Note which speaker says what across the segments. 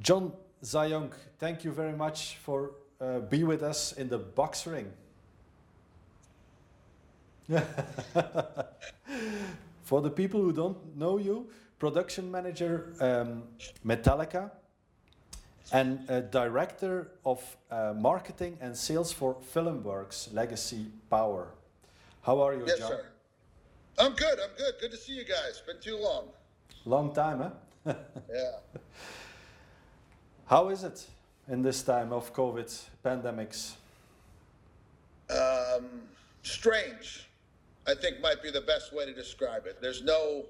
Speaker 1: John Zajonc, thank you very much for uh, be with us in the box ring. for the people who don't know you, production manager um, Metallica and director of uh, marketing and sales for Filmworks Legacy Power. How are you,
Speaker 2: yes,
Speaker 1: John?
Speaker 2: sir. I'm good. I'm good. Good to see you guys. Been too long.
Speaker 1: Long time, huh?
Speaker 2: yeah.
Speaker 1: How is it in this time of COVID pandemics?
Speaker 2: Um, strange, I think might be the best way to describe it. There's no,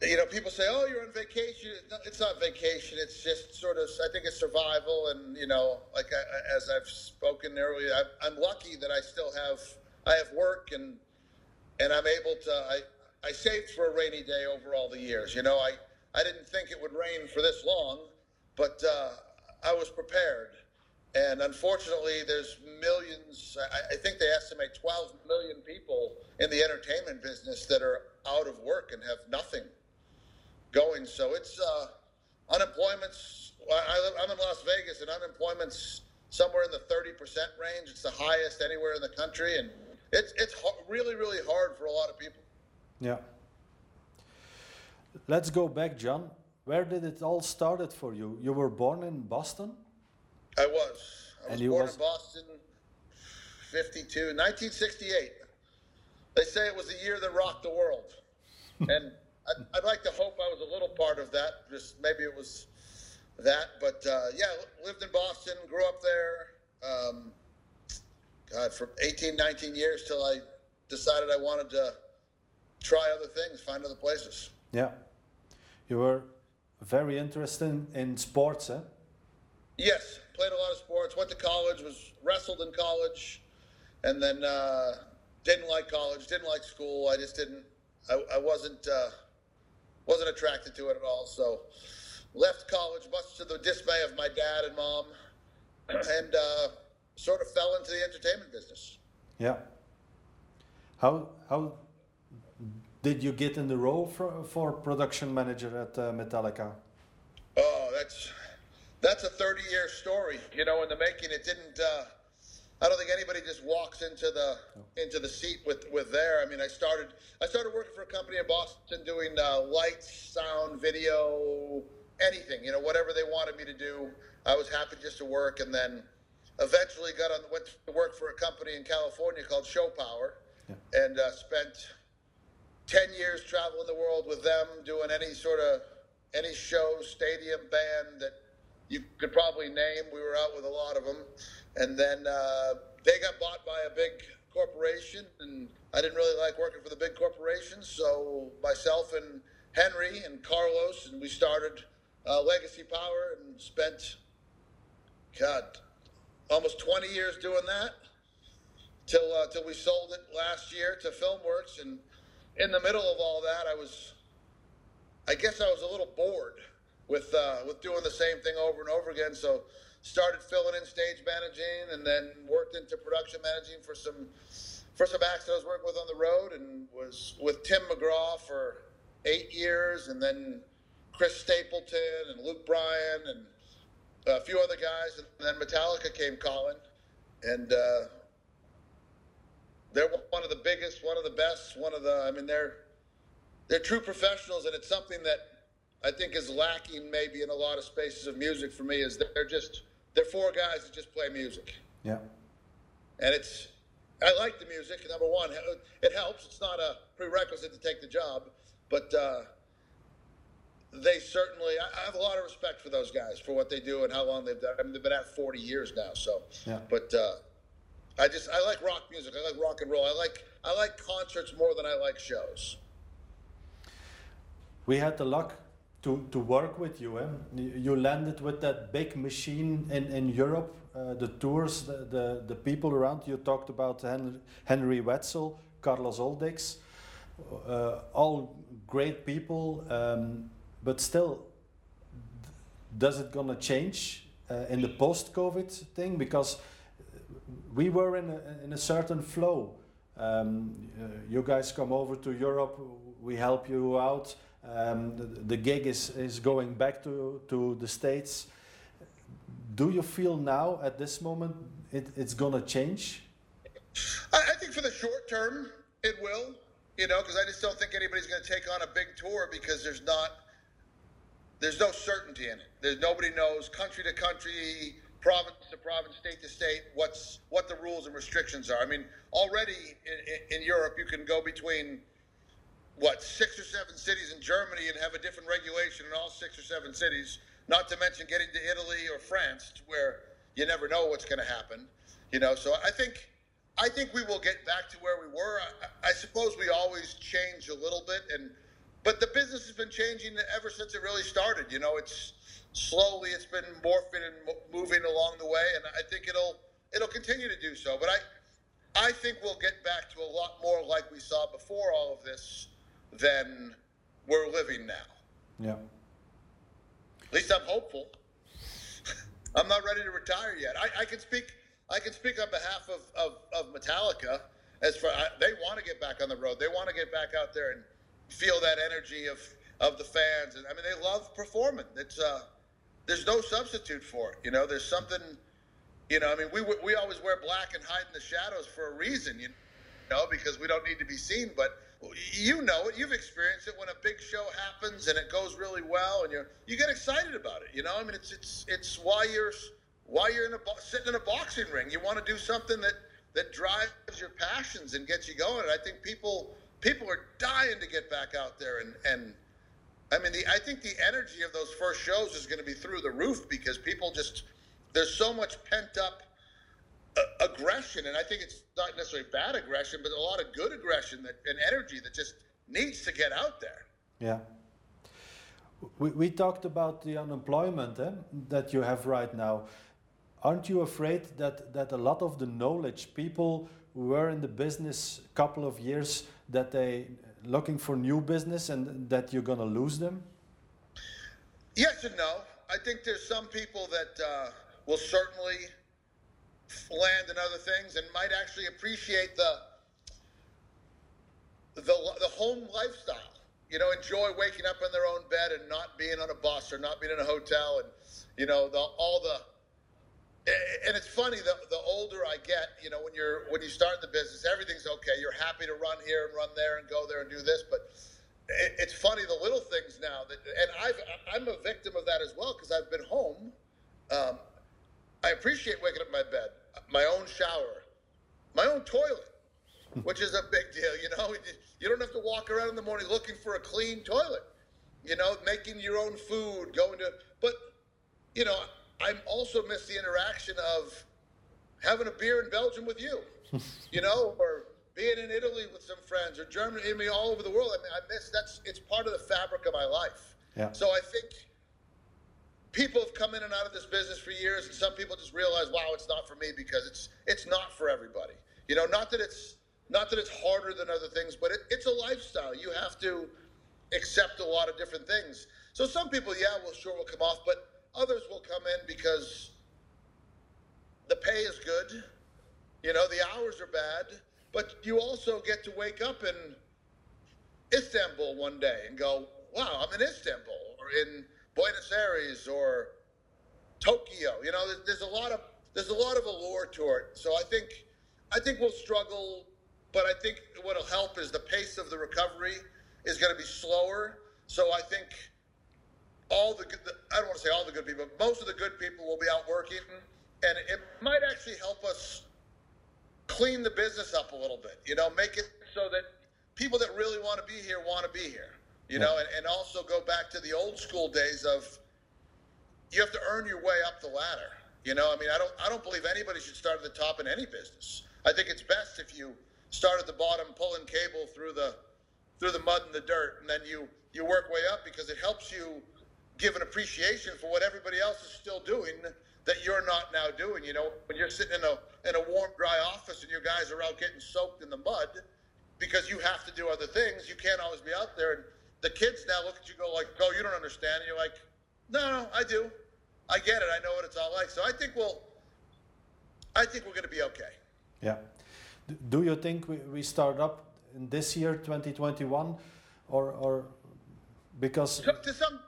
Speaker 2: you know, people say, "Oh, you're on vacation." It's not vacation. It's just sort of. I think it's survival, and you know, like I, as I've spoken earlier, I'm, I'm lucky that I still have I have work and and I'm able to. I I saved for a rainy day over all the years. You know, I I didn't think it would rain for this long, but uh, I was prepared. And unfortunately, there's millions. I, I think they estimate 12 million people in the entertainment business that are out of work and have nothing going. So it's uh, unemployment's. I, I'm in Las Vegas, and unemployment's somewhere in the 30% range. It's the highest anywhere in the country, and it's it's really really hard for a lot of people.
Speaker 1: Yeah. Let's go back, John. Where did it all started for you? You were born in Boston?
Speaker 2: I was. I was
Speaker 1: And you
Speaker 2: born
Speaker 1: was-
Speaker 2: in Boston, 52, 1968. They say it was the year that rocked the world. and I'd, I'd like to hope I was a little part of that. Just maybe it was that. But uh, yeah, lived in Boston, grew up there. Um, God, for 18, 19 years till I decided I wanted to try other things, find other places.
Speaker 1: Yeah. You were very interested in sports, eh?
Speaker 2: Yes, played a lot of sports. Went to college, was wrestled in college, and then uh, didn't like college, didn't like school. I just didn't. I, I wasn't uh, wasn't attracted to it at all. So left college, much to the dismay of my dad and mom, and uh, sort of fell into the entertainment business.
Speaker 1: Yeah. How how did you get in the role for, for production manager at uh, Metallica?
Speaker 2: Oh, that's that's a 30 year story. You know, in the making, it didn't. Uh, I don't think anybody just walks into the into the seat with with there. I mean, I started I started working for a company in Boston doing uh, lights, sound, video, anything. You know, whatever they wanted me to do, I was happy just to work. And then eventually got on went to work for a company in California called Show Power,
Speaker 1: Yeah.
Speaker 2: and uh, spent 10 years traveling the world with them, doing any sort of any show, stadium band that you could probably name. We were out with a lot of them, and then uh, they got bought by a big corporation, and I didn't really like working for the big corporations. So myself and Henry and Carlos, and we started uh, Legacy Power, and spent God almost 20 years doing that till uh, till we sold it last year to Filmworks, and in the middle of all that, I was, I guess I was a little bored with uh, with doing the same thing over and over again. So started filling in stage managing, and then worked into production managing for some for some acts that I was working with on the road, and was with Tim McGraw for eight years, and then Chris Stapleton and Luke Bryan and a few other guys, and then Metallica came calling, and. Uh, they're one of the biggest, one of the best, one of the. I mean, they're they're true professionals, and it's something that I think is lacking maybe in a lot of spaces of music for me. Is they're just they're four guys that just play music,
Speaker 1: Yeah.
Speaker 2: and it's I like the music. Number one, it helps. It's not a prerequisite to take the job, but uh, they certainly. I, I have a lot of respect for those guys for what they do and how long they've done. I mean, they've been at 40 years now, so.
Speaker 1: Yeah.
Speaker 2: But uh, I just I like rock music. I like rock and roll. I like I like concerts more than I like shows.
Speaker 1: We had the luck to, to work with you. Eh? You landed with that big machine in, in Europe, uh, the tours, the, the, the people around. You talked about Henry, Henry Wetzel, Carlos Oldix, uh, all great people. Um, but still, does it gonna change uh, in the post-COVID thing? Because we were in a, in a certain flow. Um, uh, you guys come over to Europe, we help you out, Um, the, the gig is, is going back to, to the States. Do you feel now at this moment it, it's going to change?
Speaker 2: I, I think for the short term, it will. You know, because I just don't think anybody's going to take on a big tour because there's not, there's no certainty in it. There's nobody knows country to country, province to province, state to state, what's what the rules and restrictions are. I mean, already in, in Europe, you can go between what six or seven cities in Germany and have a different regulation in all six or seven cities. Not to mention getting to Italy or France, where you never know what's going to happen. You know, so I think I think we will get back to where we were. I, I, suppose we always change a little bit, and but the business has been changing ever since it really started. You know, it's slowly it's been morphing and moving along the way, and I think it'll it'll continue to do so. But I I think we'll get back to a lot more like we saw before all of this than we're living now.
Speaker 1: Yeah.
Speaker 2: At least I'm hopeful. I'm not ready to retire yet. I, I can speak I can speak on behalf of, of, of Metallica as far they want to get back on the road. They want to get back out there and feel that energy of of the fans. And I mean, they love performing. It's uh, there's no substitute for it. You know, there's something. You know, I mean, we we always wear black and hide in the shadows for a reason. You know, because we don't need to be seen. But you know it. You've experienced it when a big show happens and it goes really well, and you you get excited about it. You know, I mean, it's it's it's why you're while you're in a sitting in a boxing ring. You want to do something that that drives your passions and gets you going. And I think people people are dying to get back out there and and I mean the I think the energy of those first shows is going to be through the roof because people just there's so much pent up uh, aggression and I think it's not necessarily bad aggression but a lot of good aggression that and energy that just needs to get out there.
Speaker 1: Yeah. We, we talked about the unemployment eh, that you have right now aren't you afraid that, that a lot of the knowledge people who were in the business a couple of years that they looking for new business and that you're going to lose them?
Speaker 2: Yes and no. I think there's some people that uh, will certainly land in other things and might actually appreciate the the, the home lifestyle. You know enjoy waking up in their own bed and not being on a bus or not being in a hotel and you know the, all the and it's funny the the older I get, you know, when you're when you start the business, everything's okay. You're happy to run here and run there and go there and do this, but it, it's funny the little things now that, and I've I'm a victim of that as well because I've been home. Um, I appreciate waking up in my bed, my own shower, my own toilet, which is a big deal. You know, you don't have to walk around in the morning looking for a clean toilet. You know, making your own food, going to, but you know, I also miss the interaction of having a beer in Belgium with you, you know, or being in Italy with some friends or Germany, I mean, all over the world. I mean, I miss that's it's part of the fabric of my life.
Speaker 1: Yeah.
Speaker 2: So I think people have come in and out of this business for years, and some people just realize, wow, it's not for me because it's it's not for everybody. You know, not that it's not that it's harder than other things, but it, it's a lifestyle. You have to accept a lot of different things. So some people, yeah, well, sure, will come off, but Others will come in because the pay is good. You know, the hours are bad, but you also get to wake up in Istanbul one day and go, wow, I'm in Istanbul or in Buenos Aires or Tokyo. You know, there's, a lot of there's a lot of allure to it. So I think I think we'll struggle, but I think what'll help is the pace of the recovery is going to be slower. So I think all the good, I don't want to say all the good people, but most of the good people will be out working, and it might actually help us clean the business up a little bit. You know, make it so that people that really want to be here want to be here. You know, and, and also go back to the old school days of you have to earn your way up the ladder. You know, I mean, I don't I don't believe anybody should start at the top in any business. I think it's best if you start at the bottom, pulling cable through the through the mud and the dirt, and then you you work way up because it helps you give an appreciation for what everybody else is still doing that you're not now doing. You know, when you're sitting in a in a warm, dry office and your guys are out getting soaked in the mud because you have to do other things, you can't always be out there. And the kids now look at you, go like, "Oh, you don't understand." And you're like, "No, no, I do. I get it. I know what it's all like." So I think we'll, I think we're going to be okay.
Speaker 1: Yeah. Do you think we, we start up in this year, 2021, or or because
Speaker 2: to, to some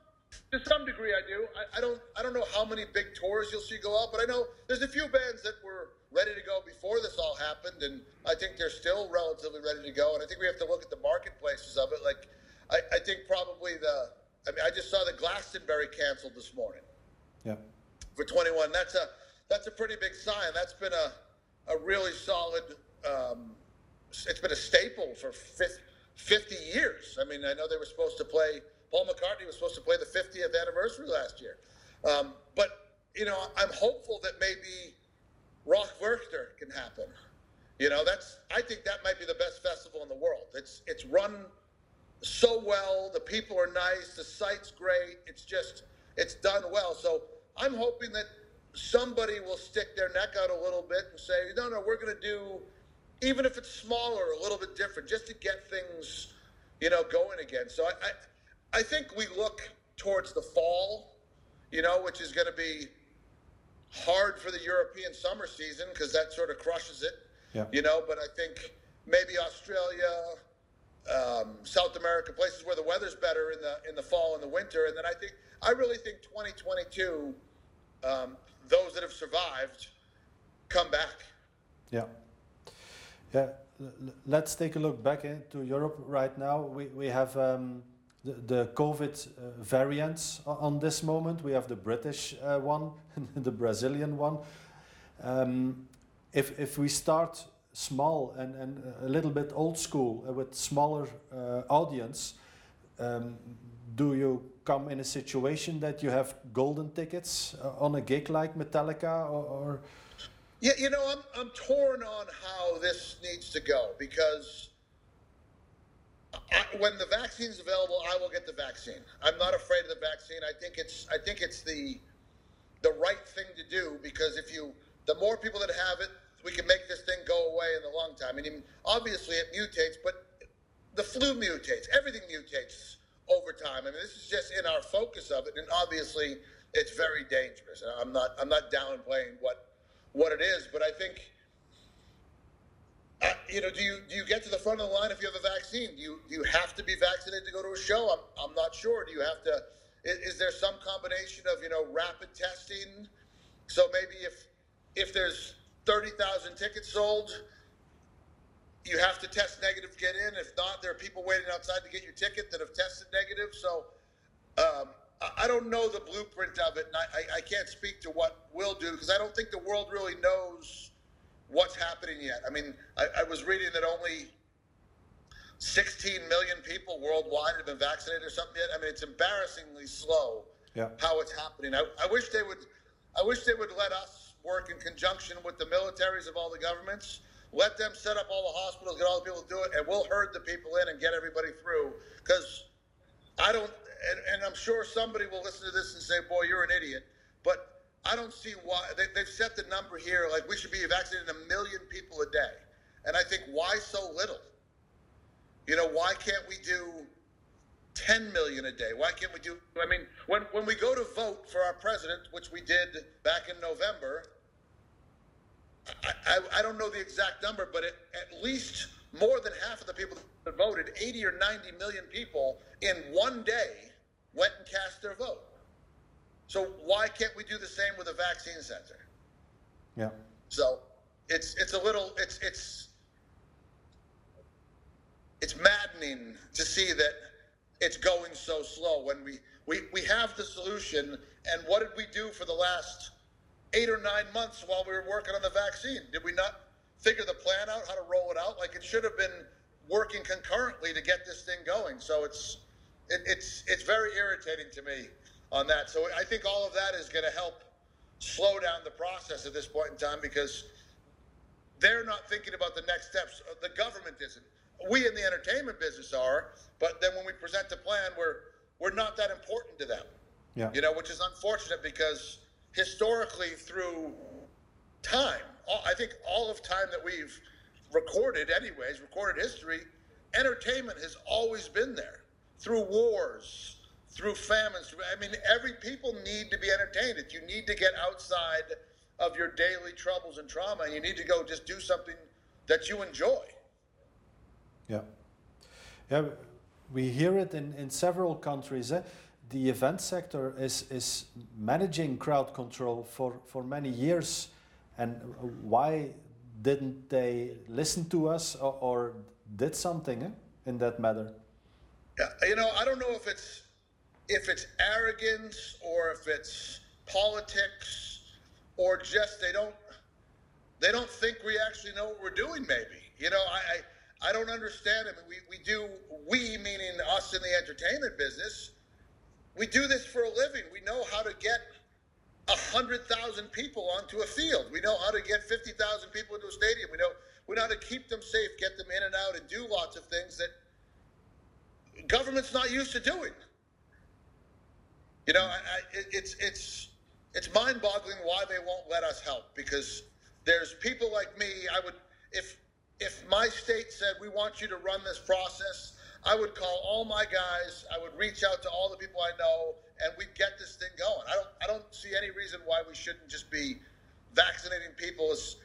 Speaker 2: to some degree, I do. I, I, don't I don't know how many big tours you'll see go out, but I know there's a few bands that were ready to go before this all happened, and I think they're still relatively ready to go. And I think we have to look at the marketplaces of it. Like I, I think probably the I mean I just saw the Glastonbury canceled this morning.
Speaker 1: Yeah.
Speaker 2: For 21, that's a that's a pretty big sign. That's been a a really solid. Um, it's been a staple for 50 years. I mean, I know they were supposed to play Paul McCartney was supposed to play the 50th anniversary last year. Um, but, you know, I'm hopeful that maybe Rock Werchter can happen. You know, that's I think that might be the best festival in the world. It's it's run so well, the people are nice, the site's great. It's just it's done well. So I'm hoping that somebody will stick their neck out a little bit and say, no, no, we're going to do, even if it's smaller, a little bit different, just to get things, you know, going again. So I, I I think we look towards the fall, you know, which is going to be hard for the European summer season because that sort of crushes it,
Speaker 1: yeah.
Speaker 2: you know. But I think maybe Australia, um, South America, places where the weather's better in the in the fall and the winter, and then I think I really think 2022, um, those that have survived, come back.
Speaker 1: Yeah. Yeah. Let's take a look back into Europe right now. We we have. Um, the, the COVID uh, variants on this moment. We have the British uh, one, the Brazilian one. Um, if, if we start small and, and a little bit old school uh, with smaller uh, audience, um, do you come in a situation that you have golden tickets uh, on a gig like Metallica or, or?
Speaker 2: Yeah, you know, I'm, I'm torn on how this needs to go because I, when the vaccine is available, I will get the vaccine. I'm not afraid of the vaccine. I think it's I think it's the the right thing to do because if you the more people that have it, we can make this thing go away in the long time. Mean, obviously it mutates, but the flu mutates. Everything mutates over time. I mean, this is just in our focus of it, and obviously it's very dangerous. I'm not I'm not downplaying what what it is, but I think uh, you know, do you do you get to the front of the line if you have a vaccine? Do you do you have to be vaccinated to go to a show? I'm I'm not sure. Do you have to? Is, is there some combination of you know rapid testing? So maybe if if there's thirty thousand tickets sold, you have to test negative to get in. If not, there are people waiting outside to get your ticket that have tested negative. So um, I don't know the blueprint of it, and I, I can't speak to what we'll do because I don't think the world really knows what's happening yet. I mean, I, I, was reading that only 16 million people worldwide have been vaccinated or something yet. I mean, it's embarrassingly slow
Speaker 1: yeah.
Speaker 2: how it's happening. I, I wish they would. I wish they would let us work in conjunction with the militaries of all the governments. Let them set up all the hospitals, get all the people to do it, and we'll herd the people in and get everybody through. Because I don't, and, and I'm sure somebody will listen to this and say, "Boy, you're an idiot." But I don't see why they, have set the number here like we should be vaccinating a million people a day, and I think why so little? You know, why can't we do 10 million a day? Why can't we do? I mean, when when we go to vote for our president, which we did back in November, I, I, I don't know the exact number, but it, at least more than half of the people that voted, 80 or 90 million people in one day, went and cast their vote. So why can't we do the same with a vaccine center?
Speaker 1: Yeah.
Speaker 2: So it's it's a little it's it's it's maddening to see that it's going so slow when we we, we have the solution. And what did we do for the last eight or nine months while we were working on the vaccine? Did we not figure the plan out how to roll it out? Like it should have been working concurrently to get this thing going. So it's it, it's it's very irritating to me on that. So I think all of that is going to help slow down the process at this point in time because they're not thinking about the next steps. Uh, the government isn't. We in the entertainment business are, but then when we present the plan, we're we're not that important to them.
Speaker 1: Yeah.
Speaker 2: You know, which is unfortunate because historically through time, I think all of time that we've recorded, anyways, recorded history, entertainment has always been there through wars, through famines. I mean, every people need to be entertained. You need to get outside of your daily troubles and trauma, and you need to go just do something that you enjoy.
Speaker 1: Yeah, yeah. we hear it in, in several countries. Eh? The event sector is, is managing crowd control for, for many years. And why didn't they listen to us or, or did something eh, in that matter?
Speaker 2: Yeah, you know, I don't know if it's if it's arrogance or if it's politics or just they don't they don't think we actually know what we're doing. Maybe you know, I I, I don't understand. I mean, we we do we meaning us in the entertainment business. We do this for a living. We know how to get hundred thousand people onto a field. We know how to get fifty thousand people into a stadium. We know we know how to keep them safe, get them in and out, and do lots of things that government's not used to doing. You know, I, I, it's it's it's mind-boggling why they won't let us help because there's people like me. I would if if my state said we want you to run this process, I would call all my guys. I would reach out to all the people I know, and we'd get this thing going. I don't I don't see any reason why we shouldn't just be vaccinating people as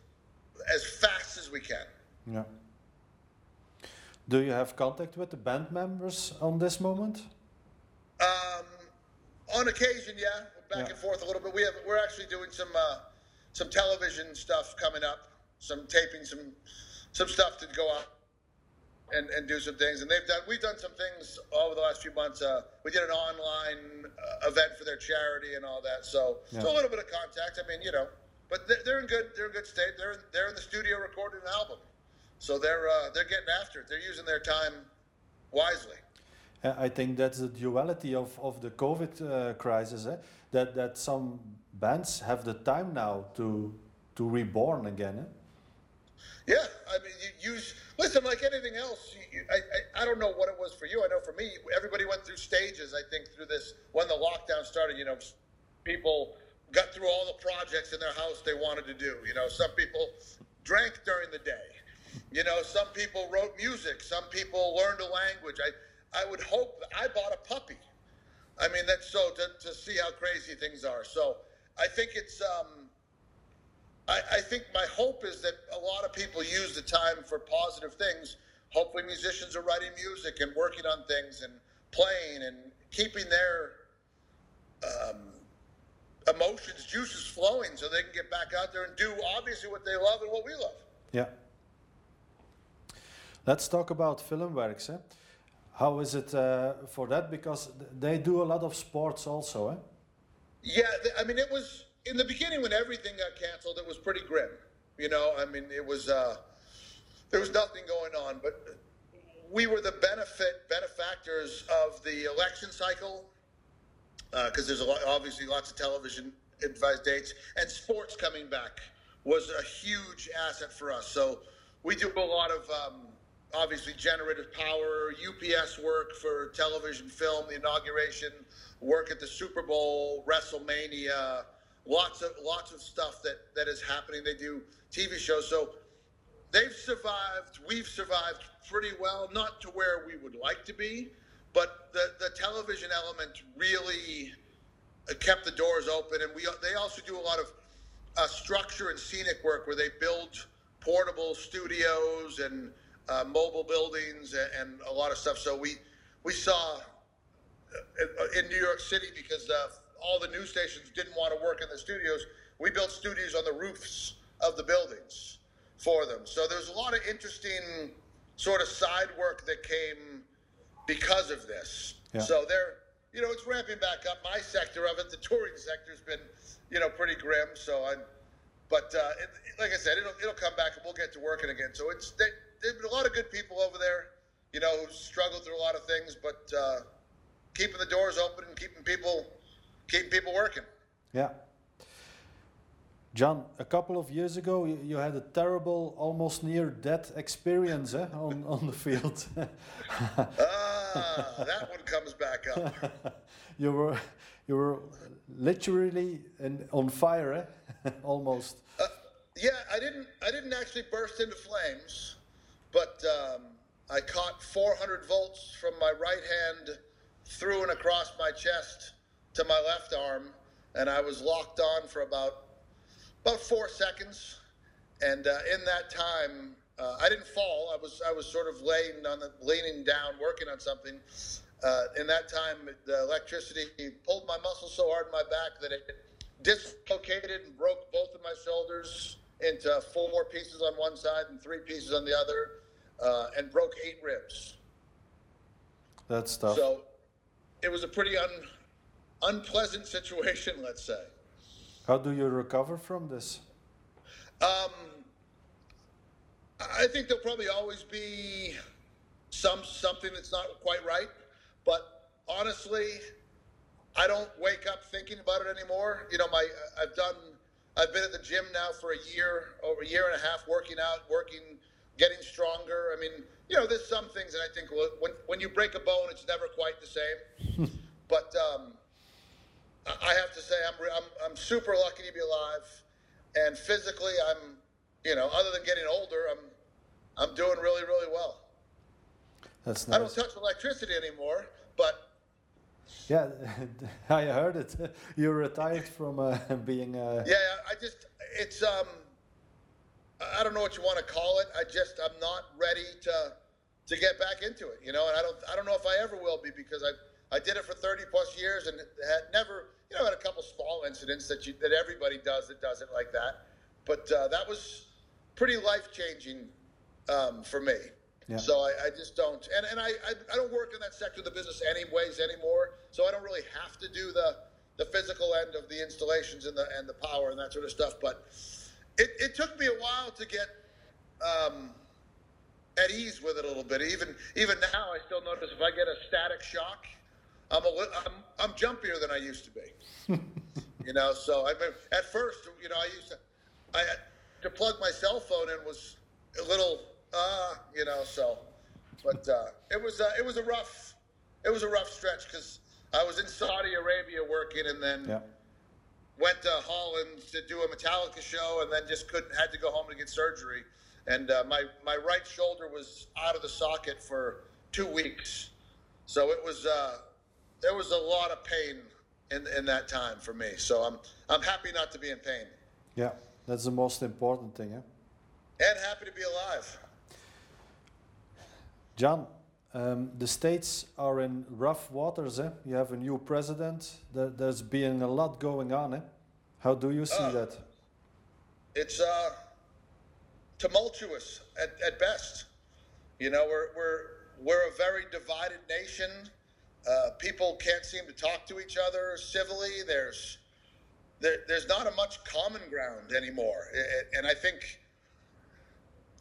Speaker 2: as fast as we can.
Speaker 1: Yeah. Do you have contact with the band members on this moment?
Speaker 2: On occasion, yeah, back
Speaker 1: Yeah.
Speaker 2: and forth a little bit. We have we're actually doing some uh, some television stuff coming up, some taping, some some stuff to go out and, and do some things. And they've done we've done some things over the last few months. Uh, we did an online uh, event for their charity and all that. So so a little bit of contact. I mean, you know, but they're, they're in good they're in good state. They're they're in the studio recording an album, so they're uh, they're getting after it. They're using their time wisely.
Speaker 1: I think that's the duality of, of the COVID uh, crisis, eh? that, that some bands have the time now to, to reborn again. Eh?
Speaker 2: Yeah, I mean, you use listen like anything else. You, you, I, I I don't know what it was for you. I know for me, everybody went through stages. I think through this when the lockdown started. You know, people got through all the projects in their house they wanted to do. You know, some people drank during the day. You know, some people wrote music. Some people learned a language. I I would hope I bought a puppy. I mean, that's so to, to see how crazy things are. So I think it's um, I, I think my hope is that a lot of people use the time for positive things. Hopefully, musicians are writing music and working on things and playing and keeping their um, emotions, juices flowing so they can get back out there and do obviously what they love and what we love.
Speaker 1: Yeah. Let's talk about Filmworks. Eh? How is it uh, for that? Because they do a lot of sports also. Eh?
Speaker 2: Yeah, I mean, it was in the beginning when everything got canceled. It was pretty grim. You know, I mean, it was uh, there was nothing going on, but we were the benefit benefactors of the election cycle because there's a lot, obviously lots of television advised dates and sports coming back was a huge asset for us. So we do a lot of um, obviously generative power, UPS work for television, film, the inauguration, work at the Super Bowl, WrestleMania, lots of lots of stuff that that is happening. They do TV shows, so they've survived. We've survived pretty well, not to where we would like to be, but the the television element really uh, kept the doors open, and we they also do a lot of uh, structure and scenic work where they build portable studios and uh, mobile buildings and, and a lot of stuff. So we we saw uh, in New York City because uh, all the news stations didn't want to work in the studios. We built studios on the roofs of the buildings for them. So there's a lot of interesting sort of side work that came because of this.
Speaker 1: Yeah.
Speaker 2: So they're, you know, it's ramping back up. My sector of it, the touring sector's been, you know, pretty grim. So I'm, but uh, it, like I said, it'll it'll come back and we'll get to working again. So it's they, there's been a lot of good people over there, you know, who struggled through a lot of things, but uh, keeping the doors open and keeping people keeping people working.
Speaker 1: Yeah. John, a couple of years ago, you, you had a terrible, almost near death experience eh, on, on the field.
Speaker 2: Ah, that one comes back up.
Speaker 1: you were you were literally in, on fire, eh? almost.
Speaker 2: Uh, yeah, I didn't. I didn't actually burst into flames, but um, I caught 400 volts from my right hand through and across my chest to my left arm, and I was locked on for about about four seconds. And uh, in that time, Uh, I didn't fall. I was I was sort of laying on the leaning down, working on something. Uh, in that time, the electricity pulled my muscles so hard in my back that it dislocated and broke both of my shoulders into four pieces on one side and three pieces on the other, uh, and broke eight ribs.
Speaker 1: That's tough.
Speaker 2: So it was a pretty un, unpleasant situation, let's say.
Speaker 1: How do you recover from this?
Speaker 2: Um, I think there'll probably always be some something that's not quite right, but honestly, I don't wake up thinking about it anymore. You know, my I've done I've been at the gym now for a year, over a year and a half, working out, working, getting stronger. I mean, you know, there's some things that I think when when you break a bone, it's never quite the same. but um, I have to say, I'm, I'm I'm super lucky to be alive, and physically, I'm, you know, other than getting older, I'm I'm doing really really well.
Speaker 1: That's nice.
Speaker 2: I don't touch electricity anymore, but
Speaker 1: Yeah, I heard it. You retired from uh, being. Uh,
Speaker 2: Yeah, I just it's um I don't know what you want to call it. I just I'm not ready to to get back into it, you know, and I don't I don't know if I ever will be because I I did it for 30 plus years and had never, you know, had a couple small incidents that you that everybody does that does it like that. But uh, that was pretty life changing um, for me.
Speaker 1: Yeah.
Speaker 2: So I, I just don't, and, and I, I, I don't work in that sector of the business anyways anymore. So I don't really have to do the, the physical end of the installations and the, and the power and that sort of stuff. But it, it took me a while to get um, at ease with it a little bit. Even even now, I still notice if I get a static shock, I'm a li- I'm, I'm jumpier than I used to be. you know, so I mean, at first, you know, I used to I to plug my cell phone in was a little uh, you know, so but uh, it was uh, it was a rough it was a rough stretch because I was in Saudi Arabia working and then
Speaker 1: yeah.
Speaker 2: Went to Holland to do a Metallica show, and then just couldn't had to go home to get surgery. And uh, my my right shoulder was out of the socket for two weeks, so it was uh, there was a lot of pain in in that time for me. So I'm I'm happy not to be in pain
Speaker 1: Yeah, that's the most important thing. Eh?
Speaker 2: and happy to be alive.
Speaker 1: John, um, the states are in rough waters. Eh? You have a new president. There, there's been a lot going on. Eh? How do you see
Speaker 2: Uh,
Speaker 1: that?
Speaker 2: it's uh, tumultuous at, at best. You know, we're we're we're a very divided nation. Uh, people can't seem to talk to each other civilly. There's there, there's not a much common ground anymore, I- I- and I think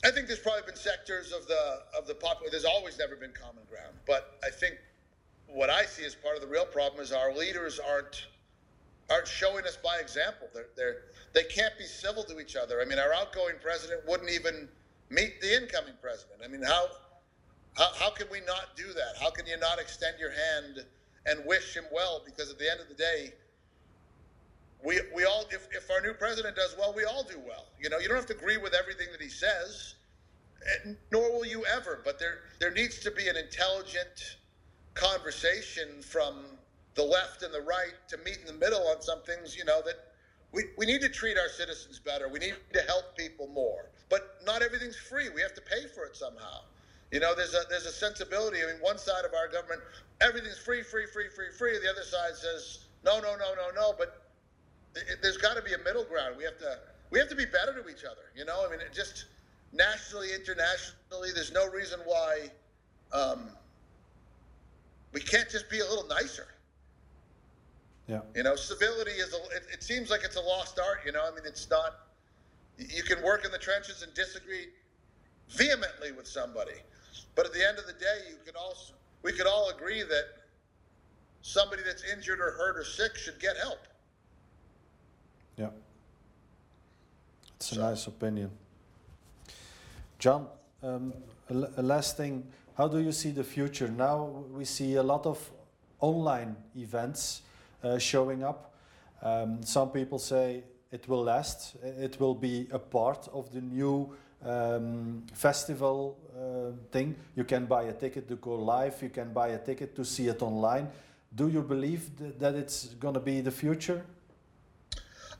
Speaker 2: I think there's probably been sectors of the of the popular. There's always never been common ground, but I think what I see as part of the real problem is our leaders aren't aren't showing us by example. They're, they're, they can't be civil to each other. I mean, our outgoing president wouldn't even meet the incoming president. I mean, how, how, how can we not do that? How can you not extend your hand and wish him well? Because at the end of the day, we, we all, if, if our new president does well, we all do well. You know, you don't have to agree with everything that he says, and nor will you ever, but there, there needs to be an intelligent conversation from the left and the right to meet in the middle on some things, you know, that we, we need to treat our citizens better. We need to help people more. But not everything's free. We have to pay for it somehow. You know, there's a there's a sensibility. I mean, one side of our government, everything's free, free, free, free, free. The other side says no, no, no, no, no. But it, there's got to be a middle ground. We have to we have to be better to each other. You know, I mean, it just nationally, internationally, there's no reason why um, we can't just be a little nicer.
Speaker 1: Yeah,
Speaker 2: You know, civility is a. It, it seems like it's a lost art. You know, I mean, it's not. You can work in the trenches and disagree vehemently with somebody, but at the end of the day, you can also we could all agree that somebody that's injured or hurt or sick should get help.
Speaker 1: Yeah. It's a
Speaker 2: So-
Speaker 1: nice opinion. John, um, a, a last thing. How do you see the future? Now we see a lot of online events uh, showing up. Um, some people say it will last. It will be a part of the new um, festival uh, thing. You can buy a ticket to go live. You can buy a ticket to see it online. Do you believe th- that it's going to be the future?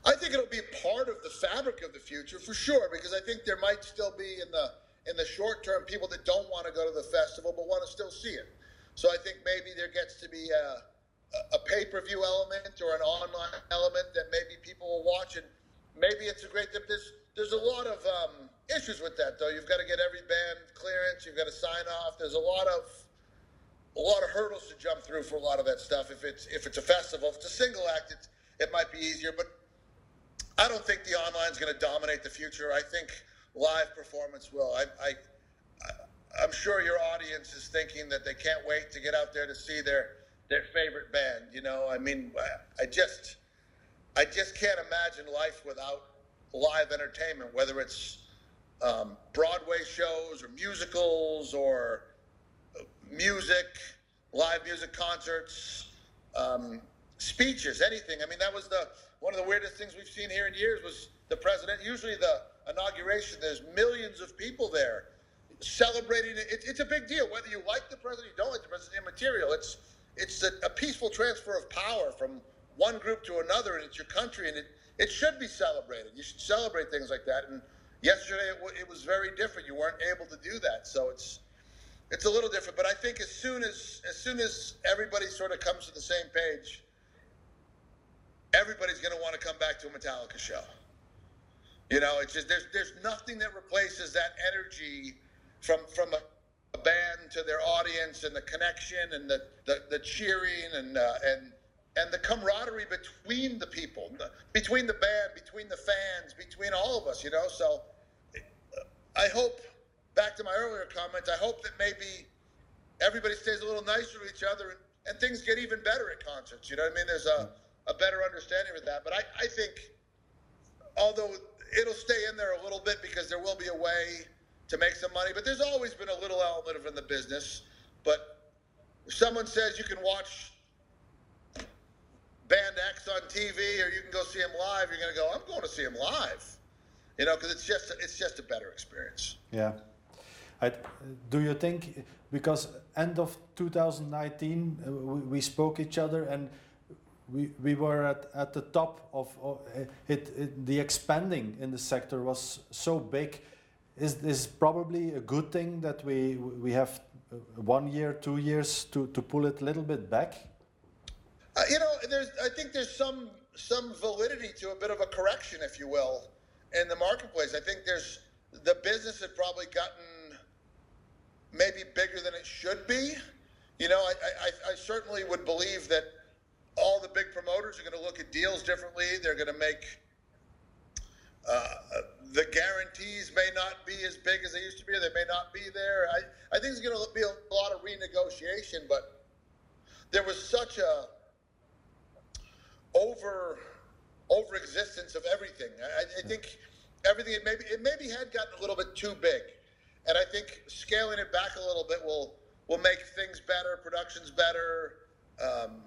Speaker 2: I think it'll be part of the fabric of the future for sure, because I think there might still be in the in the short term people that don't want to go to the festival but want to still see it. So I think maybe there gets to be a, a pay per view element or an online element that maybe people will watch, and maybe it's a great. There's there's a lot of um, issues with that though. You've got to get every band clearance. You've got to sign off. There's a lot of a lot of hurdles to jump through for a lot of that stuff. If it's if it's a festival, if it's a single act, it's, it might be easier. But I don't think the online is going to dominate the future. I think live performance will. I, I, I am sure your audience is thinking that they can't wait to get out there to see their their favorite band. You know, I mean, I just I just can't imagine life without live entertainment, whether it's um, Broadway shows or musicals or music, live music concerts, um, speeches, anything. I mean, that was the one of the weirdest things we've seen here in years was the president. Usually, the inauguration, there's millions of people there celebrating it. it it's a big deal, whether you like the president, you don't like the president. it's Immaterial. It's it's a, a peaceful transfer of power from one group to another, and it's your country, and it it should be celebrated. You should celebrate things like that. And yesterday, it, w- it was very different. You weren't able to do that, so it's it's a little different. But I think as soon as as soon as everybody sort of comes to the same page, everybody's going to want to come back to a Metallica show. You know, it's just there's there's nothing that replaces that energy from from a, a band to their audience and the connection and the the, the cheering and uh, and and the camaraderie between the people, between the band, between the fans, between all of us. You know, so I hope back to my earlier comment, I hope that maybe everybody stays a little nicer to each other and, and things get even better at concerts. You know what I mean? There's a, a better understanding of that. But I, I think, although it'll stay in there a little bit because there will be a way to make some money, but there's always been a little element of in the business. But if someone says you can watch Band X on TV or you can go see him live, you're going to go, I'm going to see him live. You know, because it's just it's just a better experience.
Speaker 1: Yeah. I, do you think because end of 2019 uh, we, we, spoke each other and we, we were at, at the top of, it, it, the expanding in the sector was so big. Is this probably a good thing that we we have one year two years to, to pull it a little bit back?
Speaker 2: Uh, you know there's i think there's some some validity to a bit of a correction if you will in the marketplace. I think there's the business had probably gotten maybe bigger than it should be. You know, I, I, I certainly would believe that all the big promoters are going to look at deals differently. They're going to make uh, the guarantees may not be as big as they used to be. They may not be there. I, I think there's going to be a lot of renegotiation, but there was such a over over existence of everything. I, I think everything it maybe it maybe had gotten a little bit too big. And I think scaling it back a little bit will will make things better, productions better. Um,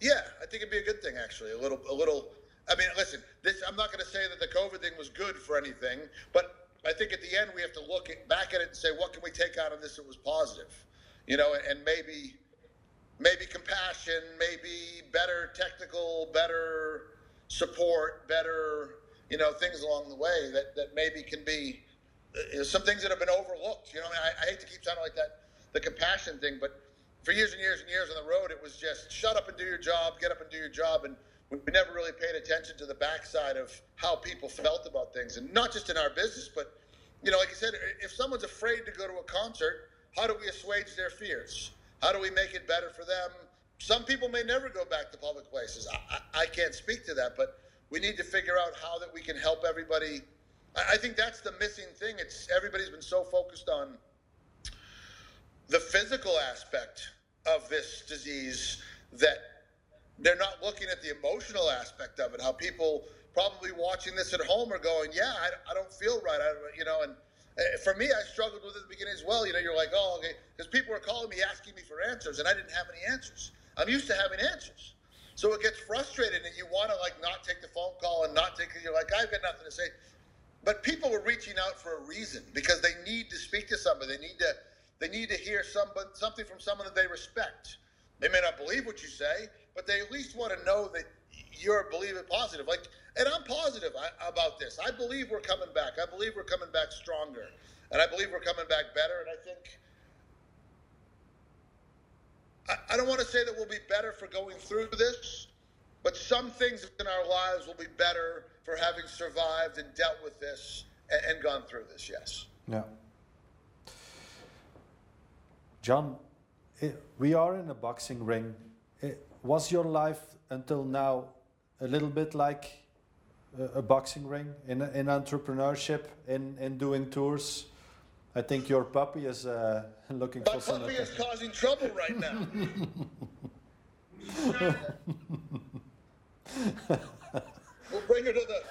Speaker 2: yeah, I think it'd be a good thing actually. A little, a little. I mean, listen, this. I'm not going to say that the COVID thing was good for anything, but I think at the end we have to look at, back at it and say, what can we take out of this that was positive? You know, and maybe, maybe compassion, maybe better technical, better support, better you know, things along the way that, that maybe can be uh, some things that have been overlooked. You know, I, I hate to keep sounding like that, the compassion thing, but for years and years and years on the road, it was just shut up and do your job, get up and do your job. And we never really paid attention to the backside of how people felt about things. And not just in our business, but, you know, like I said, if someone's afraid to go to a concert, how do we assuage their fears? How do we make it better for them? Some people may never go back to public places. I, I, I can't speak to that, but we need to figure out how that we can help everybody. I think that's the missing thing. It's everybody's been so focused on the physical aspect of this disease that they're not looking at the emotional aspect of it. How people probably watching this at home are going, "Yeah, I, I don't feel right," I, you know. And uh, for me, I struggled with it at the beginning as well. You know, you're like, "Oh, okay," because people were calling me asking me for answers, and I didn't have any answers. I'm used to having answers. So it gets frustrated and you want to like not take the phone call and not take. You're like, I've got nothing to say. But people are reaching out for a reason because they need to speak to somebody. They need to they need to hear somebody, something from someone that they respect. They may not believe what you say, but they at least want to know that you're believing positive. Like and I'm positive about this. I believe we're coming back. I believe we're coming back stronger, and I believe we're coming back better. And I think I, I don't want to say that we'll be better for going through this, but some things in our lives will be better for having survived and dealt with this and, and gone through this. Yes.
Speaker 1: Yeah. John, it, we are in a boxing ring. It, was your life until now a little bit like a, a boxing ring in, in entrepreneurship, in, in doing tours? I think your puppy is uh, looking
Speaker 2: My
Speaker 1: for some.
Speaker 2: My puppy is causing trouble right now. we'll bring her to the.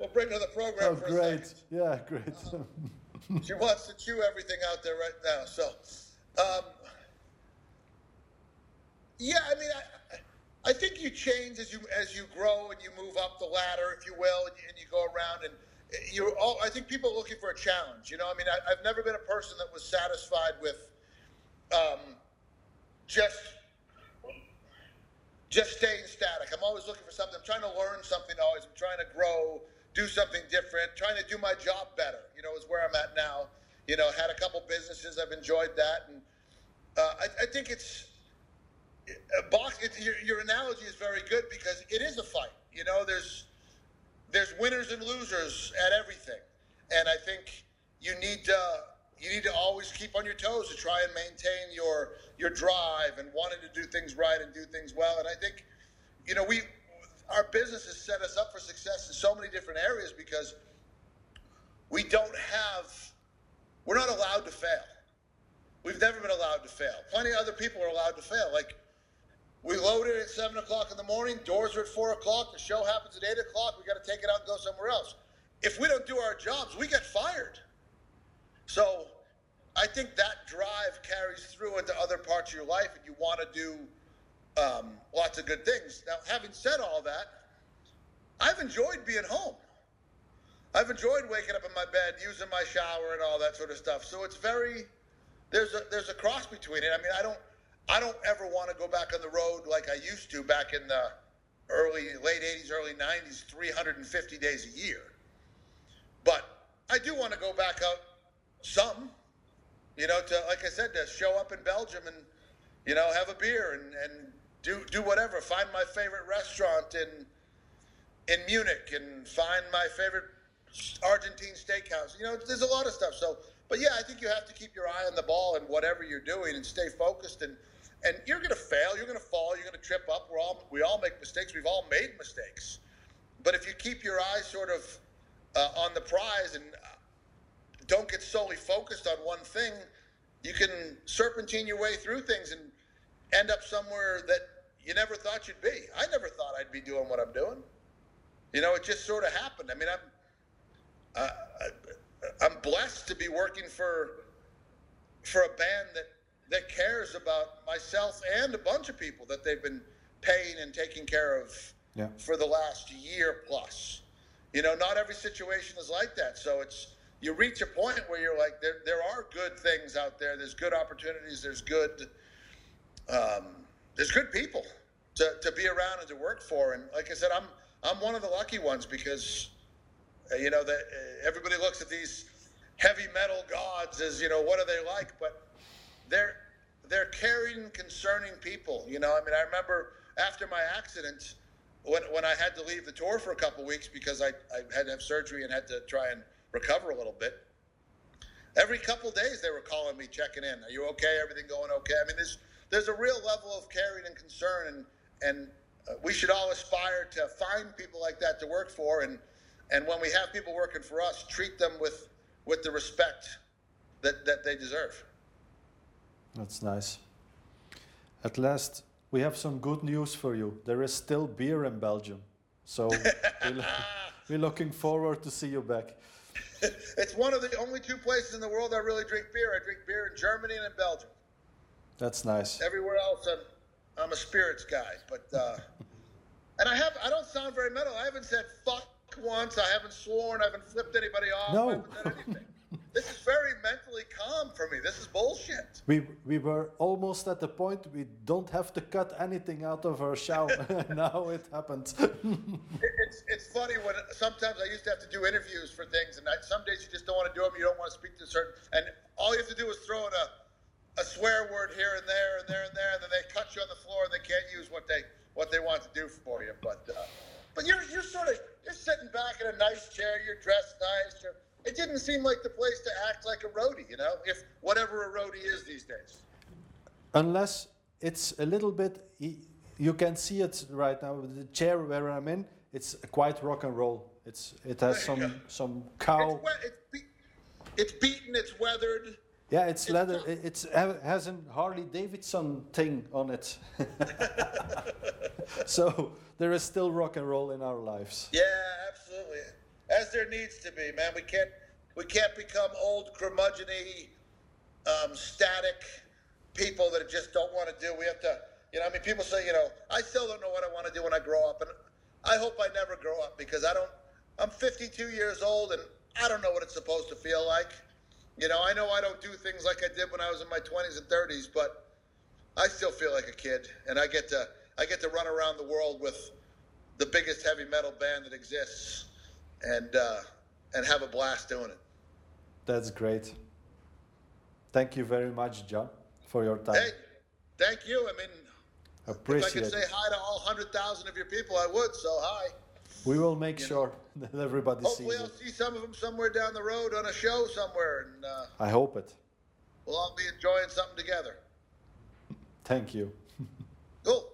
Speaker 2: We'll bring her to the program.
Speaker 1: Oh, great! Yeah, great. Uh-huh.
Speaker 2: she wants to chew everything out there right now. So, um, yeah, I mean, I, I think you change as you as you grow and you move up the ladder, if you will, and you, and you go around and you're all. I think people are looking for a challenge. You know, I mean, I, have never been a person that was satisfied with um, just just staying static. I'm always looking for something. I'm trying to learn something always. I'm trying to grow, do something different, trying to do my job better. You know, is where I'm at now. You know, had a couple businesses. I've enjoyed that, and uh, I, I, think it's a box. It, your, your analogy is very good because it is a fight. You know, there's there's winners and losers at everything, and I think you need to you need to always keep on your toes to try and maintain your your drive and wanting to do things right and do things well. And I think, you know, we our business has set us up for success in so many different areas because we don't have we're not allowed to fail. We've never been allowed to fail. Plenty of other people are allowed to fail. Like we load it at seven o'clock in the morning. Doors are at four o'clock. The show happens at eight o'clock. We got to take it out and go somewhere else. If we don't do our jobs, we get fired. So I think that drive carries through into other parts of your life, and you want to do um, lots of good things. Now, having said all that, I've enjoyed being home. I've enjoyed waking up in my bed, using my shower, and all that sort of stuff. So it's very there's a there's a cross between it. I mean, I don't I don't ever want to go back on the road like I used to back in the early, late 80s, early 90s, 350 days a year. But I do want to go back out some, you know, to, like I said, to show up in Belgium and, you know, have a beer and, and do, do whatever. Find my favorite restaurant in, in Munich and find my favorite Argentine steakhouse. You know, there's a lot of stuff. So, but yeah, I think you have to keep your eye on the ball and whatever you're doing and stay focused and – and you're going to fail, you're going to fall, you're going to trip up. We're all we all make mistakes. We've all made mistakes, but if you keep your eyes sort of uh, on the prize and uh, don't get solely focused on one thing, you can serpentine your way through things and end up somewhere that you never thought you'd be. I never thought I'd be doing what I'm doing. You know, it just sort of happened. I mean, I'm uh, I'm blessed to be working for for a band that that cares about myself and a bunch of people that they've been paying and taking care of yeah. for the last year plus. You know, not every situation is like that. So it's you reach a point where you're like, there there are good things out there. There's good opportunities. There's good um, there's good people to, to be around and to work for. And like I said, I'm I'm one of the lucky ones because you know that uh, everybody looks at these heavy metal gods as you know what are they like, but they're they're caring, concerning people. You know, I mean, I remember after my accident, when when I had to leave the tour for a couple weeks because I, I had to have surgery and had to try and recover a little bit. Every couple days they were calling me, checking in. Are you okay? Everything going okay? I mean, there's there's a real level of caring and concern, and and uh, we should all aspire to find people like that to work for, and and when we have people working for us, treat them with with the respect that that they deserve.
Speaker 1: That's nice. At last, we have some good news for you. There is still beer in Belgium. So we're, looking forward to see you back.
Speaker 2: it's one of the only two places in the world I really drink beer. I drink beer in Germany and in Belgium.
Speaker 1: That's nice.
Speaker 2: Everywhere else, I'm, I'm a spirits guy. But uh, and I have I don't sound very metal. I haven't said fuck once. I haven't sworn. I haven't flipped anybody off.
Speaker 1: No.
Speaker 2: this is very mentally calm for me. This is bullshit.
Speaker 1: We we were almost at the point we don't have to cut anything out of our show. now it happened.
Speaker 2: It- it's it's funny when sometimes I used to have to do interviews for things, and I, some days you just don't want to do them. You don't want to speak to certain, and all you have to do is throw in a a swear word here and there and there and there, and then they cut you on the floor, and they can't use what they what they want to do for you. But uh, but you're you're sort of you're sitting back in a nice chair, you're dressed nice. You're, it didn't seem like the place to act like a roadie, you know, if whatever a roadie is these days.
Speaker 1: Unless it's a little bit, you can see it right now. The chair where I'm in, it's quite rock and roll. It's it has some
Speaker 2: go.
Speaker 1: some cow.
Speaker 2: It's, it's, be- it's beaten, it's weathered.
Speaker 1: Yeah, it's
Speaker 2: It's
Speaker 1: leather.
Speaker 2: not-
Speaker 1: It it's, has a Harley Davidson thing on it. so there is still rock and roll in our lives.
Speaker 2: Yeah, absolutely. As there needs to be, man. We can't we can't become old curmudgeony, um, static people that just don't want to do. We have to, you know. I mean, people say, you know, I still don't know what I want to do when I grow up, and I hope I never grow up because I don't. I'm 52 years old, and I don't know what it's supposed to feel like. You know, I know I don't do things like I did when I was in my 20s and 30s, but I still feel like a kid, and I get to I get to run around the world with the biggest heavy metal band that exists, and uh, and have a blast doing it.
Speaker 1: That's great. Thank you very much, John, for your time.
Speaker 2: Hey, thank you. I mean, Appreciate if I could say
Speaker 1: it.
Speaker 2: hi to all hundred thousand of your people, I would. So hi.
Speaker 1: We will make
Speaker 2: you know.
Speaker 1: sure that everybody
Speaker 2: Hopefully,
Speaker 1: sees
Speaker 2: I'll
Speaker 1: it.
Speaker 2: see some of them somewhere down the road on a show somewhere, and uh,
Speaker 1: I hope it.
Speaker 2: we'll all be enjoying something together.
Speaker 1: Thank you.
Speaker 2: Cool.